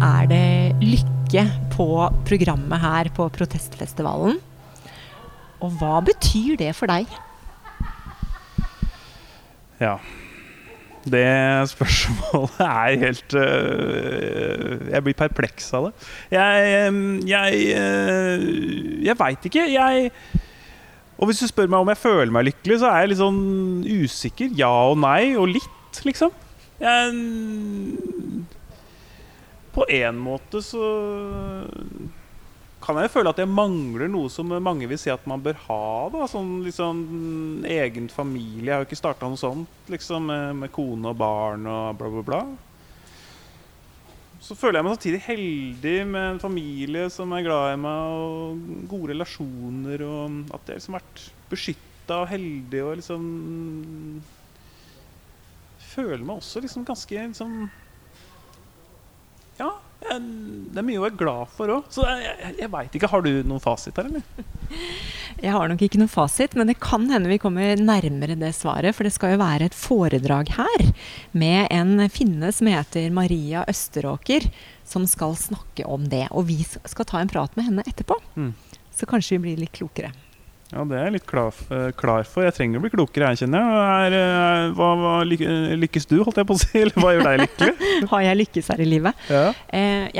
Är er det lykke på programmet her på protestfestivalen. Og hva betyr det for deg? Ja. Det spørsmålet er helt øh, Jeg blir perpleks av det. Jeg øh, Jeg, øh, jeg veit ikke. Jeg Og hvis du spør meg om jeg føler meg lykkelig, så er jeg litt sånn usikker. Ja og nei, og litt, liksom. Jeg på en måte så kan jeg føle at jeg mangler noe som mange vil si at man bør ha. da Sånn liksom egen familie. Jeg har jo ikke starta noe sånt liksom med, med kone og barn og bla, bla, bla. Så føler jeg meg samtidig heldig med en familie som er glad i meg, og gode relasjoner, og at jeg liksom har vært beskytta og heldig og liksom mm, Føler meg også liksom ganske liksom Ja, jeg, det er mye å være glad for òg. Så jeg, jeg, jeg veit ikke. Har du noen fasit her, eller? Jeg har nok ikke noe fasit, men det kan hende vi kommer nærmere det svaret. For det skal jo være et foredrag her med en finne som heter Maria Østeråker, som skal snakke om det. Og vi skal ta en prat med henne etterpå. Mm. Så kanskje vi blir litt klokere. Ja, det er jeg litt klar, eh, klar for. Jeg trenger å bli klokere, jeg kjenner jeg. Er, eh, hva, hva, eh, lykkes du, holdt jeg på å si? Eller hva gjør deg lykkelig? Har jeg lykkes her i livet? Ja.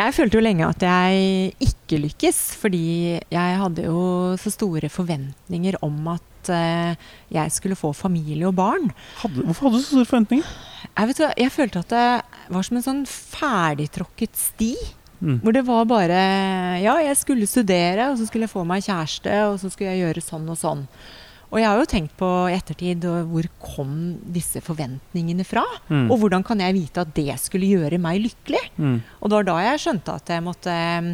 Jeg følte jo lenge at jeg ikke lykkes, fordi jeg hadde jo så store forventninger om at jeg skulle få familie og barn. Hadde, hvorfor hadde du så store forventninger? Jeg, vet, hva, jeg følte at det var som en sånn ferdigtråkket sti. Mm. Hvor det var bare Ja, jeg skulle studere, og så skulle jeg få meg kjæreste, og så skulle jeg gjøre sånn og sånn. Og jeg har jo tenkt på i ettertid og hvor kom disse forventningene fra? Mm. Og hvordan kan jeg vite at det skulle gjøre meg lykkelig? Mm. Og det var da jeg skjønte at jeg måtte mm,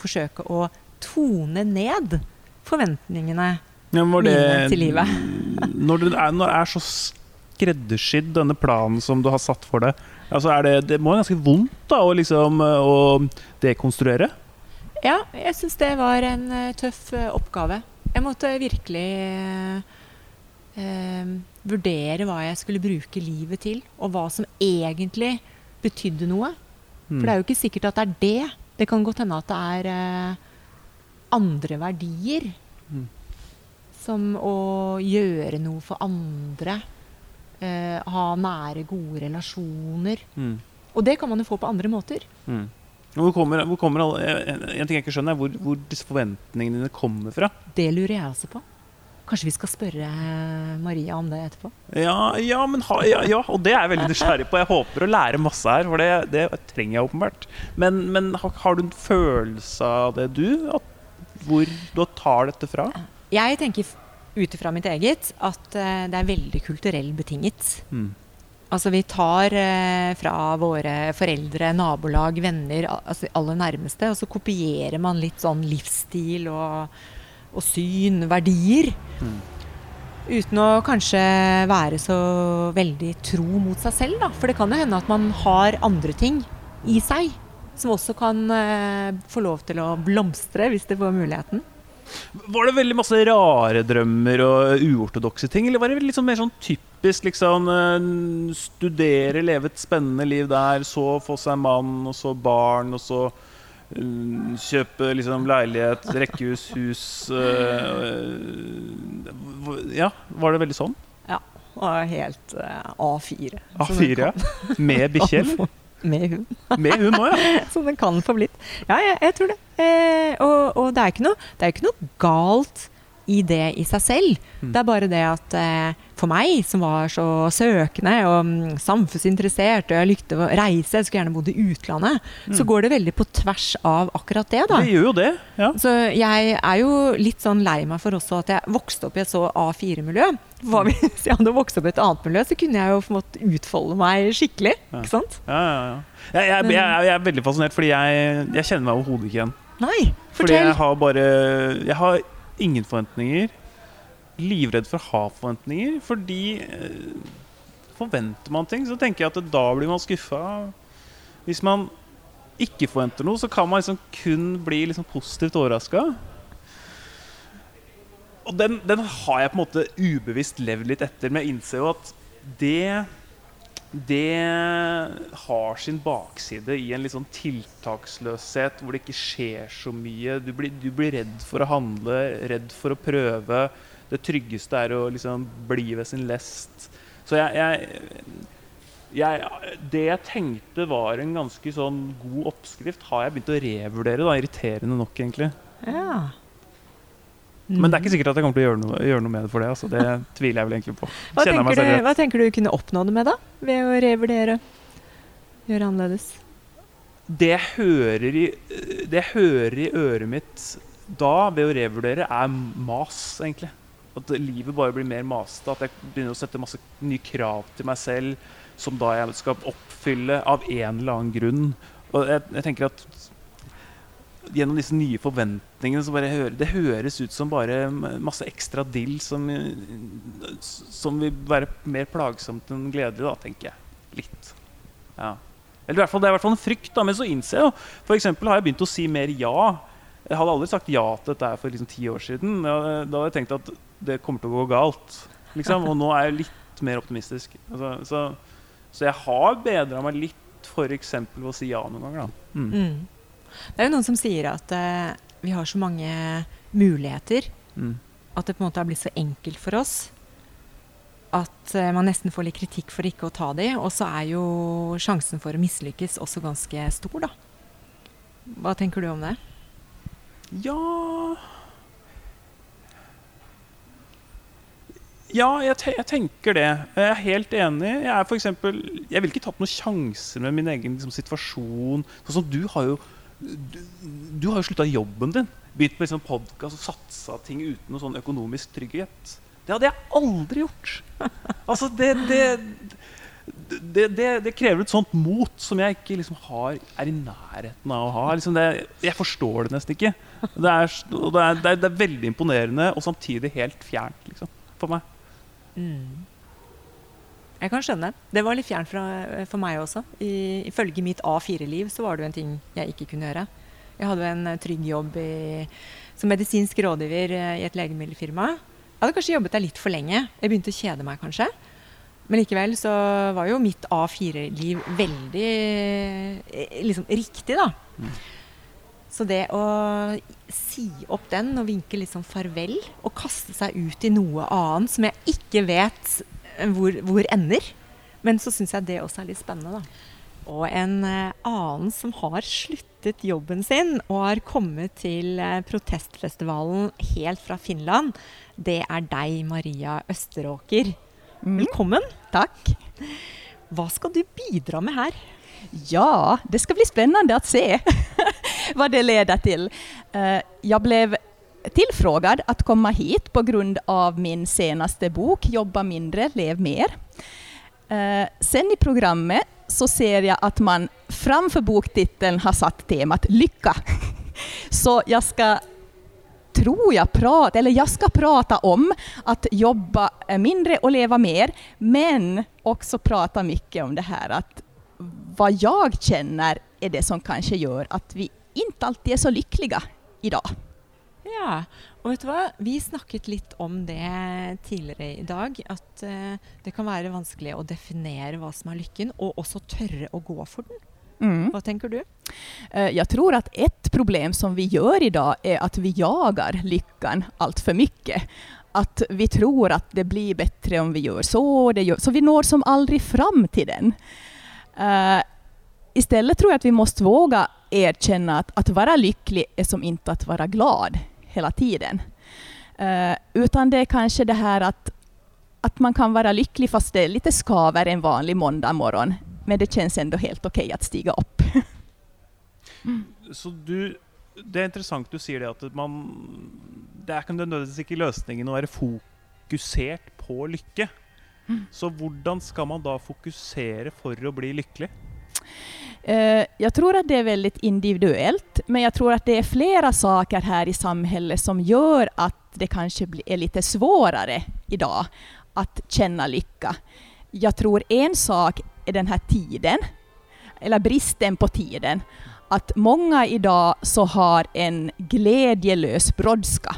forsøke å tone ned forventningene. Ja, det, Mine til livet. når det er, når det er så skreddersydd, denne planen som du har satt for deg altså er det, det må være ganske vondt da, å, liksom, å dekonstruere? Ja, jeg syns det var en eh, tøff eh, oppgave. Jeg måtte virkelig eh, eh, vurdere hva jeg skulle bruke livet til, og hva som egentlig betydde noe. For det er jo ikke sikkert at det er det. Det kan godt hende at det er eh, andre verdier. Mm. Som å gjøre noe for andre. Eh, ha nære, gode relasjoner. Mm. Og det kan man jo få på andre måter. Mm. Hvor kommer, hvor kommer alle, en, en ting jeg ikke skjønner, er hvor, hvor disse forventningene dine kommer fra. Det lurer jeg også på. Kanskje vi skal spørre Maria om det etterpå? Ja, ja, men ha, ja, ja, og det er jeg veldig nysgjerrig på. Jeg håper å lære masse her, for det, det trenger jeg åpenbart. Men, men har, har du en følelse av det, du? At, hvor du tar dette fra? Jeg tenker ut ifra mitt eget at eh, det er veldig kulturell betinget. Mm. Altså vi tar eh, fra våre foreldre, nabolag, venner, al- altså aller nærmeste, og så kopierer man litt sånn livsstil og, og syn, verdier. Mm. Uten å kanskje være så veldig tro mot seg selv, da. For det kan jo hende at man har andre ting i seg som også kan eh, få lov til å blomstre, hvis det får muligheten. Var det veldig masse rare drømmer og uortodokse ting? Eller var det sånn mer sånn typisk liksom eh, studere, leve et spennende liv der, så få seg mann, og så barn, og så eh, kjøpe liksom leilighet, rekkehus, hus eh, Ja, var det veldig sånn? Ja. Og helt eh, A4. Så A4, den ja. Med bikkje, eller? Med hund. Med hund òg, ja. Som den kan få blitt. Ja, jeg, jeg tror det. Eh, og og det, er noe, det er ikke noe galt i det i seg selv. Mm. Det er bare det at eh, for meg, som var så søkende og mm, samfunnsinteressert, og jeg likte å reise, jeg skulle gjerne bodd i utlandet, så Mm. går det veldig på tvers av akkurat det, da. Det jo det. ja. Så jeg er jo litt sånn lei meg for også at jeg vokste opp i et så A4-miljø. Hva hvis jeg hadde vokst opp i et annet miljø, så kunne jeg jo måttet utfolde meg skikkelig. Ja. Sant? Ja, ja, ja. Jeg, jeg, jeg, jeg er veldig fascinert, fordi jeg, jeg kjenner meg overhodet ikke igjen. Nei, Fordi fortell. jeg har bare Jeg har ingen forventninger. Livredd for å ha forventninger. Fordi eh, forventer man ting, så tenker jeg at da blir man skuffa. Hvis man ikke forventer noe, så kan man liksom kun bli liksom positivt overraska. Og den, den har jeg på en måte ubevisst levd litt etter, men jeg innser jo at det det har sin bakside i en litt sånn tiltaksløshet hvor det ikke skjer så mye. Du blir, du blir redd for å handle, redd for å prøve. Det tryggeste er å liksom bli ved sin lest. Så jeg, jeg, jeg, Det jeg tenkte var en ganske sånn god oppskrift, har jeg begynt å revurdere. da, Irriterende nok, egentlig. Ja. Men det er ikke sikkert at jeg kommer til å gjøre noe, gjøre noe med det for det. Altså. Det tviler jeg vel egentlig på. Hva tenker, du, hva tenker du kunne oppnå det med, da? Ved å revurdere? Gjøre annerledes? Det jeg hører i, det jeg hører i øret mitt da, ved å revurdere, er mas, egentlig. At livet bare blir mer masete. At jeg begynner å sette masse nye krav til meg selv som da jeg skal oppfylle av en eller annen grunn. Og jeg, jeg tenker at gjennom disse nye forventningene så bare hører, Det høres ut som bare masse ekstra dill som, som vil være mer plagsomt enn gledelig, da, tenker jeg. Litt. Ja. Eller i hvert fall, Det er i hvert fall en frykt. da, Men så innser jeg jo F.eks. har jeg begynt å si mer ja. Jeg hadde aldri sagt ja til dette for liksom ti år siden. Da, da hadde jeg tenkt at det kommer til å gå galt. Liksom, Og nå er jeg litt mer optimistisk. Altså, så, så jeg har bedra meg litt f.eks. ved å si ja noen ganger. da. Mm. Mm. Det er jo noen som sier at eh, vi har så mange muligheter Mm. at det på en måte har blitt så enkelt for oss at eh, man nesten får litt kritikk for ikke å ta de. Og så er jo sjansen for å mislykkes også ganske stor, da. Hva tenker du om det? Ja Ja, jeg, te jeg tenker det. Jeg er helt enig. Jeg er for eksempel, Jeg vil ikke ta opp noen sjanser med min egen liksom, situasjon. Sånn som du har jo du, du har jo slutta jobben din. Begynt med liksom, podkast og satsa ting uten noe sånn økonomisk trygghet. Det hadde jeg aldri gjort. Altså, det, det, det, det, det krever et sånt mot som jeg ikke liksom har, er i nærheten av å ha. Liksom det, jeg forstår det nesten ikke. Det er, det, er, det, er veldig imponerende og samtidig helt fjernt liksom, for meg. Mm. Jeg kan skjønne. Det var litt fjernt for meg også. I, ifølge mitt A4-liv så var det jo en ting jeg ikke kunne gjøre. Jeg hadde en eh, trygg jobb i, som medisinsk rådgiver eh, i et legemiddelfirma. Jeg hadde kanskje jobbet der litt for lenge. Jeg begynte å kjede meg, kanskje. Men likevel så var jo mitt A4-liv veldig eh, liksom riktig, da. Mm. Så det å si opp den og vinke litt sånn farvel, og kaste seg ut i noe annet som jeg ikke vet eh, hvor, hvor ender, men så syns jeg det også er litt spennende, da. Og en eh, annen som har sluttet jobben sin og har kommet til eh, protestfestivalen helt fra Finland, det er deg, Maria Østeråker. Mm, Velkommen. tack. Hva skal du bidra med her? Ja, det ska bli spännande att se vad det leder till. Eh, Jag blev tillfrågad att komma hit på grund av min senaste bok Jobba mindre, lev mer. Eh, Sen i programmet så ser jag att man framför boktiteln har satt temat lycka. Så jag ska tror jag prata, eller jag ska prata om att jobba mindre och leva mer, men också prata mycket om det här att vad jag känner är det som kanske gör att vi inte alltid är så lyckliga idag. Ja, og vet du hva? Vi snakket litt om det tidligere i dag. At eh, det kan være vanskelig å definere hva som er lykken, og også tørre å gå for den. Mm. Hva tenker du? Eh, Jag tror att ett problem som vi gör idag är att vi jagar lyckan allt för mycket. Att vi tror att det blir bättre om vi gör så, det gör, så vi når som aldrig fram till den. Eh, istället tror jag att vi måste våga erkänna att att vara lycklig är som inte att vara glad hela tiden. Eh, utan det är kanske det här att, att man kan vara lycklig fast det är lite skaver en vanlig måndag morgon. Men det känns ändå helt okej att stiga upp. Så du, det er interessant du sier det at man Det er ikke nødvendigvis ikke løsningen å være fokusert på lykke. Så hvordan skal man da fokusere for å bli lykkelig? Eh, jag tror att det är väldigt individuellt, men jag tror att det är flera saker här i samhället som gör att det kanske är lite svårare idag att känna lycka. Jag tror en sak är den här tiden, eller bristen på tiden. Att många idag så har en glädjelös brådska.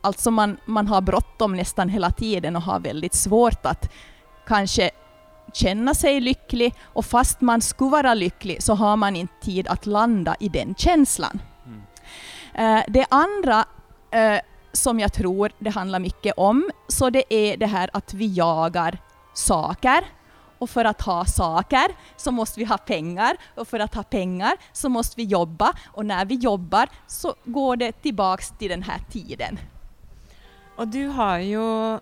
Alltså man, man har bråttom nästan hela tiden och har väldigt svårt att kanske känna sig lycklig och fast man skulle vara lycklig så har man inte tid att landa i den känslan. Mm. Det andra eh, som jag tror det handlar mycket om, så det är det här att vi jagar saker. Och för att ha saker så måste vi ha pengar och för att ha pengar så måste vi jobba och när vi jobbar så går det tillbaks till den här tiden. Och du har ju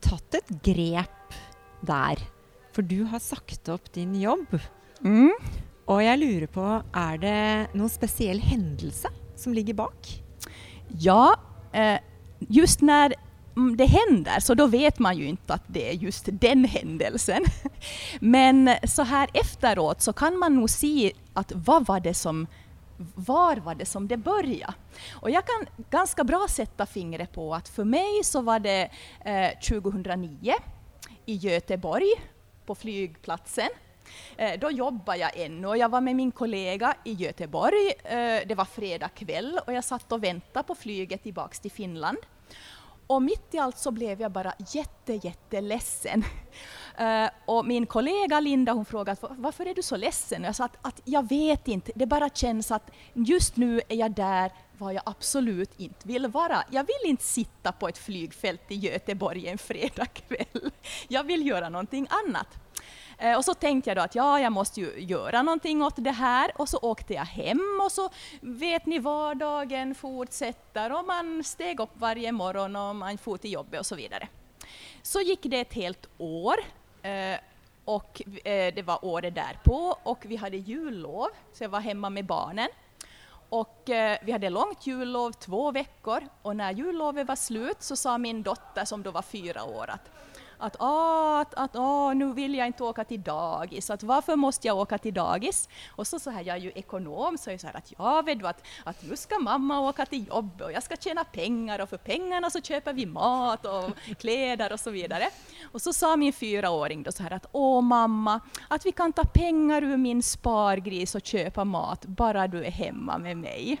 tagit ett grepp där, för du har sagt upp din jobb. Mm. Och jag lurar på, är det någon speciell händelse som ligger bak? Ja, eh, just när det händer, så då vet man ju inte att det är just den händelsen. Men så här efteråt så kan man nog se att vad var det som var var det som det började? Och jag kan ganska bra sätta fingret på att för mig så var det eh, 2009 i Göteborg på flygplatsen. Eh, då jobbade jag ännu och jag var med min kollega i Göteborg. Eh, det var fredag kväll och jag satt och väntade på flyget tillbaks till Finland. Och mitt i allt så blev jag bara jätte, jätteledsen. ledsen. Eh, och min kollega Linda hon frågade varför är du så ledsen? Och jag sa att, att, jag vet inte, det bara känns att just nu är jag där var jag absolut inte vill vara. Jag vill inte sitta på ett flygfält i Göteborg en fredagkväll. Jag vill göra någonting annat. Eh, och så tänkte jag då att ja, jag måste ju göra någonting åt det här och så åkte jag hem och så vet ni vardagen fortsätter och man steg upp varje morgon och man for till jobbet och så vidare. Så gick det ett helt år eh, och eh, det var året därpå och vi hade jullov så jag var hemma med barnen. Och eh, vi hade långt jullov, två veckor, och när jullovet var slut så sa min dotter som då var fyra år att att, ah, att, att ah, nu vill jag inte åka till dagis, att varför måste jag åka till dagis? Och så, så här, jag är ju ekonom, så är jag så här att ja, vet du, att, att nu ska mamma åka till jobbet och jag ska tjäna pengar och för pengarna så köper vi mat och kläder och så vidare. Och så sa min fyraåring då så här att åh mamma, att vi kan ta pengar ur min spargris och köpa mat bara du är hemma med mig.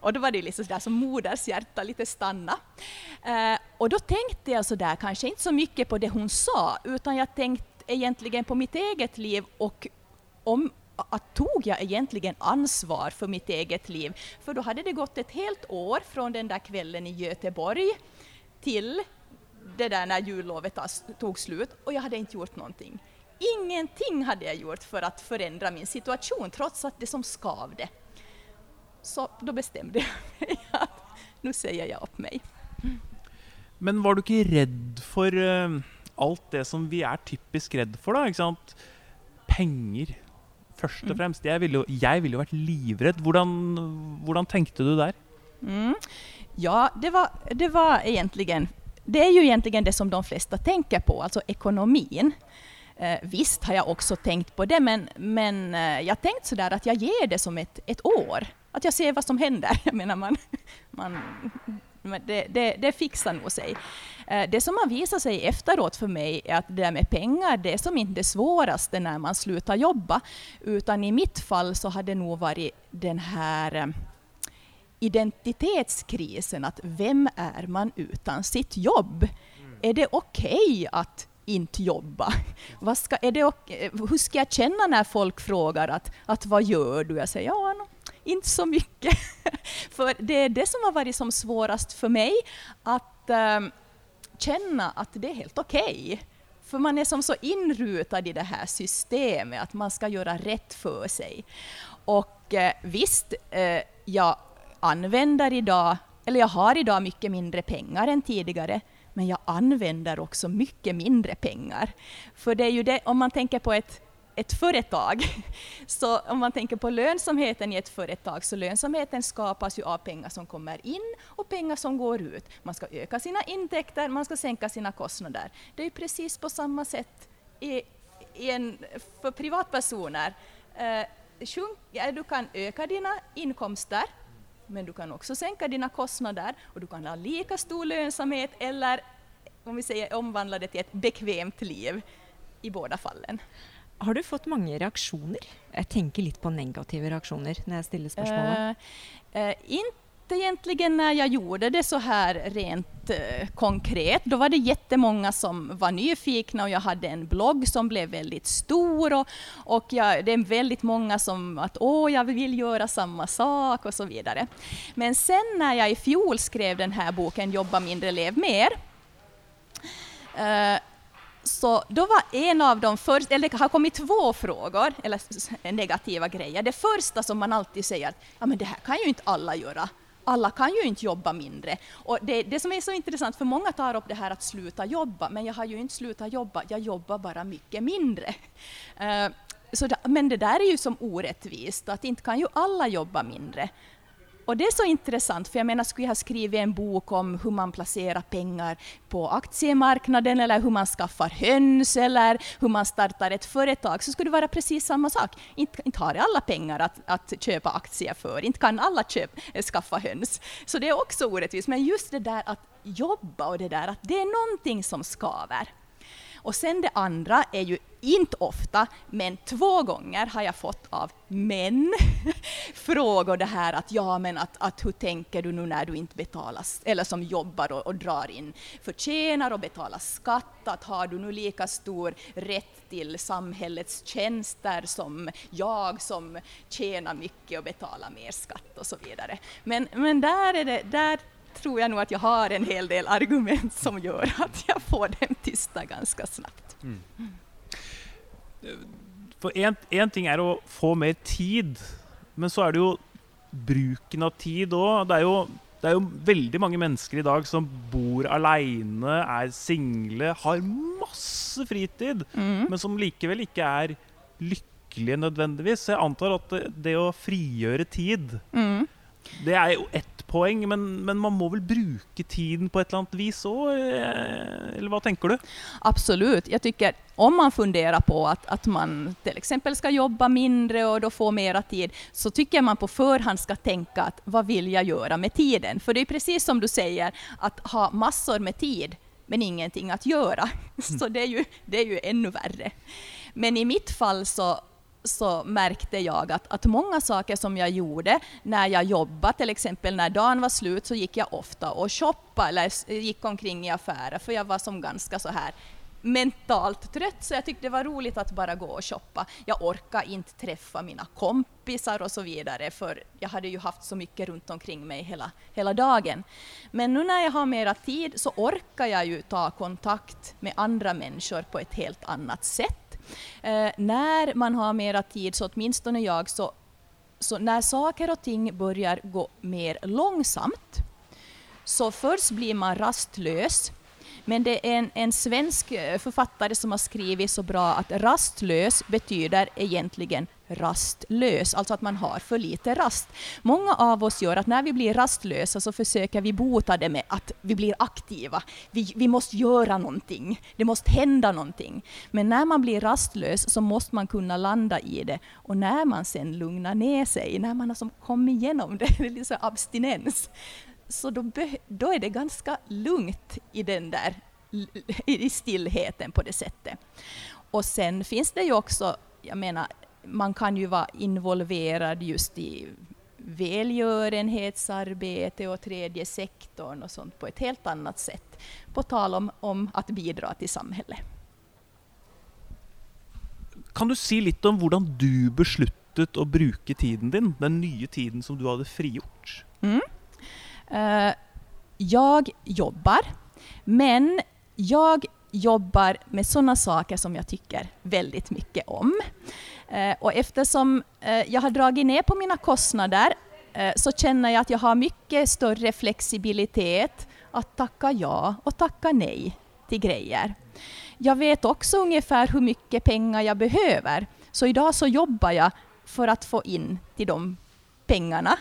Och då var det liksom sådär som moders hjärta lite stanna. Eh, och då tänkte jag sådär, kanske inte så mycket på det hon sa, utan jag tänkte egentligen på mitt eget liv och om att tog jag egentligen ansvar för mitt eget liv? För då hade det gått ett helt år från den där kvällen i Göteborg till det där när jullovet tog slut och jag hade inte gjort någonting. Ingenting hade jag gjort för att förändra min situation, trots att det som skavde. Så då bestämde jag mig att nu säger jag upp mig. Men var du inte rädd för uh, allt det som vi är typiskt rädda för? Då, Pengar, först och mm. främst. Jag ville, jag ville varit livrädd. Hur tänkte du där? Mm. Ja, det var, det var egentligen det är ju egentligen det som de flesta tänker på, alltså ekonomin. Eh, visst har jag också tänkt på det, men, men eh, jag tänkt sådär att jag ger det som ett, ett år att jag ser vad som händer. Jag menar, man, man, det, det, det fixar nog sig. Eh, det som har visat sig efteråt för mig är att det där med pengar, det är som inte det svåraste när man slutar jobba, utan i mitt fall så har det nog varit den här eh, identitetskrisen, att vem är man utan sitt jobb? Mm. Är det okej okay att inte jobba. Vad ska, är det, hur ska jag känna när folk frågar att, att vad gör du? Jag säger ja, inte så mycket. för det är det som har varit som svårast för mig, att um, känna att det är helt okej. Okay. För man är som så inrutad i det här systemet, att man ska göra rätt för sig. Och eh, visst, eh, jag använder idag, eller jag har idag mycket mindre pengar än tidigare, men jag använder också mycket mindre pengar. För det är ju det, om man tänker på ett ett företag. Så om man tänker på lönsamheten i ett företag, så lönsamheten skapas ju av pengar som kommer in och pengar som går ut. Man ska öka sina intäkter, man ska sänka sina kostnader. Det är precis på samma sätt i, i en, för privatpersoner. Eh, du kan öka dina inkomster, men du kan också sänka dina kostnader och du kan ha lika stor lönsamhet eller om vi säger omvandla det till ett bekvämt liv i båda fallen. Har du fått många reaktioner? Jag tänker lite på negativa reaktioner när jag ställer frågan. Uh, eh, uh, eh, inte egentligen när jag gjorde det så här rent uh, konkret. Då var det jättemånga som var nyfikna och jag hade en blogg som blev väldigt stor och, och jag, det är väldigt många som att åh, jag vill göra samma sak och så vidare. Men sen när jag i fjol skrev den här boken Jobba mindre, lev mer så då var en av de första, eller det har kommit två frågor, eller negativa grejer. Det första som man alltid säger, ja men det här kan ju inte alla göra. Alla kan ju inte jobba mindre. Och det, det som är så intressant, för många tar upp det här att sluta jobba, men jag har ju inte slutat jobba, jag jobbar bara mycket mindre. Uh, så da, men det där är ju som orättvist, att inte kan ju alla jobba mindre. Och det är så intressant, för jag menar, skulle jag ha skrivit en bok om hur man placerar pengar på aktiemarknaden, eller hur man skaffar höns, eller hur man startar ett företag, så skulle det vara precis samma sak. Inte, inte har alla pengar att, att köpa aktier för, inte kan alla köp, eh, skaffa höns. Så det är också orättvist, men just det där att jobba och det där att det är någonting som skaver. Och sen det andra är ju inte ofta, men två gånger har jag fått av män frågor det här att ja, men att, att hur tänker du nu när du inte betalas, eller som jobbar och, och drar in, förtjänar och betalar skatt, att har du nu lika stor rätt till samhällets tjänster som jag som tjänar mycket och betalar mer skatt och så vidare. Men, men där, är det, där tror jag nog att jag har en hel del argument som gör att jag får dem tysta ganska snabbt. Mm. For en, en, ting er å få mer tid, men så er det jo bruken av tid òg. Det, det, er jo veldig mange mennesker i dag som bor aleine, er single, har masse fritid, mm. men som likevel ikke er lykkelige nødvendigvis. Jeg antar at det, det å frigjøre tid mm. Det är ju ett poäng, men, men man må väl bruka tiden på ett eller annat vis också, eh, eller vad tänker du? Absolut. Jag tycker om man funderar på att, att man till exempel ska jobba mindre och då få mera tid, så tycker jag man på förhand ska tänka att vad vill jag göra med tiden? För det är precis som du säger, att ha massor med tid, men ingenting att göra. Så det är, ju, det är ju ännu värre. Men i mitt fall så så märkte jag att, att många saker som jag gjorde när jag jobbade, till exempel när dagen var slut, så gick jag ofta och shoppade eller gick omkring i affärer, för jag var som ganska så här mentalt trött, så jag tyckte det var roligt att bara gå och shoppa. Jag orkade inte träffa mina kompisar och så vidare, för jag hade ju haft så mycket runt omkring mig hela, hela dagen. Men nu när jag har mera tid så orkar jag ju ta kontakt med andra människor på ett helt annat sätt. Eh, när man har mera tid, så åtminstone jag, så, så när saker och ting börjar gå mer långsamt, så först blir man rastlös. Men det är en, en svensk eh, författare som har skrivit så bra att rastlös betyder egentligen rastlös, alltså att man har för lite rast. Många av oss gör att när vi blir rastlösa så försöker vi bota det med att vi blir aktiva. Vi, vi måste göra någonting, det måste hända någonting. Men när man blir rastlös så måste man kunna landa i det. Och när man sen lugnar ner sig, när man har som kommit igenom det, det är liksom abstinens, så då, då är det ganska lugnt i den där i stillheten på det sättet. Och sen finns det ju också, jag menar, man kan ju vara involverad just i välgörenhetsarbete och tredje sektorn och sånt på ett helt annat sätt. På tal om, om att bidra till samhället. Kan du säga lite om hur du beslutet att bruka tiden din, den nya tiden som du hade frigjort? Mm. Uh, jag jobbar, men jag jobbar med sådana saker som jag tycker väldigt mycket om. Eh, och eftersom eh, jag har dragit ner på mina kostnader eh, så känner jag att jag har mycket större flexibilitet att tacka ja och tacka nej till grejer. Jag vet också ungefär hur mycket pengar jag behöver, så idag så jobbar jag för att få in till de pengarna.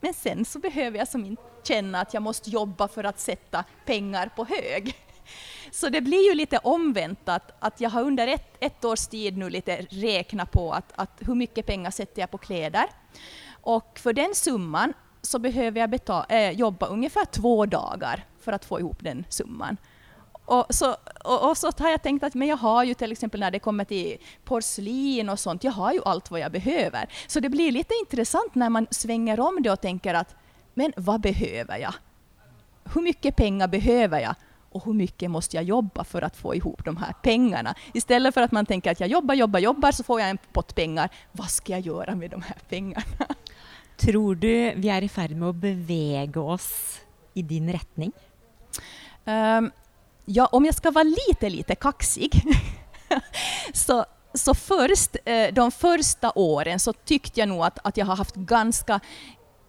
Men sen så behöver jag som inte känna att jag måste jobba för att sätta pengar på hög. Så det blir ju lite omvänt att, att jag har under ett, ett års tid nu lite räknat på att, att hur mycket pengar sätter jag på kläder. Och för den summan så behöver jag betala, äh, eh, jobba ungefär två dagar för att få ihop den summan. Och så, och, och, så har jag tänkt att men jag har ju till exempel när det kommer till porslin och sånt, jag har ju allt vad jag behöver. Så det blir lite intressant när man svänger om det och tänker att men vad behöver jag? Hur mycket pengar behöver jag? Och hur mycket måste jag jobba för att få ihop de här pengarna? Istället för att man tänker att jag jobbar, jobbar, jobbar så får jag en pott pengar. Vad ska jag göra med de här pengarna? Tror du vi är i färd med att bevega oss i din riktning? Um, ja, om jag ska vara lite, lite kaxig så, så först, eh, de första åren så tyckte jag nog att, att jag har haft ganska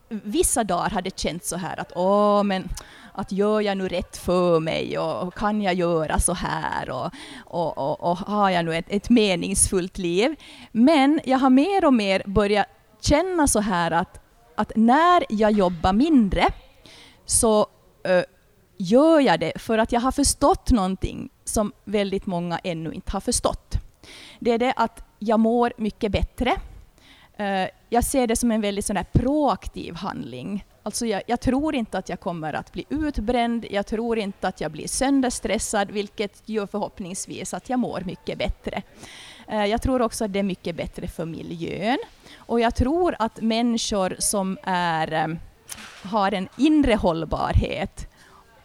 Vissa dagar hade känts så här att åh, men att gör jag nu rätt för mig och kan jag göra så här och, och, och, och har jag nu ett, ett meningsfullt liv? Men jag har mer och mer börjat känna så här att, att när jag jobbar mindre så uh, gör jag det för att jag har förstått någonting som väldigt många ännu inte har förstått. Det är det att jag mår mycket bättre. Uh, jag ser det som en väldigt sån proaktiv handling. Alltså jag, jag, tror inte att jag kommer att bli utbränd, jag tror inte att jag blir sönderstressad, vilket gör förhoppningsvis att jag mår mycket bättre. Eh, jag tror också att det är mycket bättre för miljön. Och jag tror att människor som är, eh, har en inre hållbarhet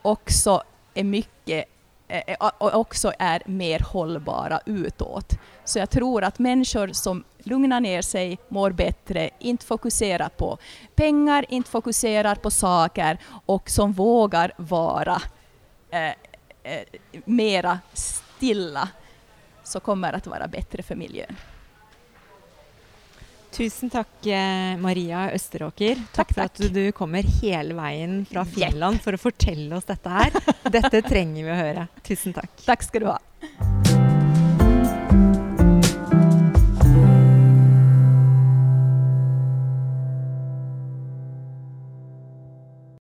också är mycket Eh, eh, också är mer hållbara utåt. Så jag tror att människor som lugnar ner sig, mår bättre, inte fokuserar på pengar, inte fokuserar på saker och som vågar vara eh, eh, mera stilla, så kommer att vara bättre för miljön. Tusen tack eh, Maria Österåker. Tack, tack för att du kommer hela vägen från Finland för att berätta oss detta här. Detta tränger vi att höra. Tusen tack. Tack ska du ha.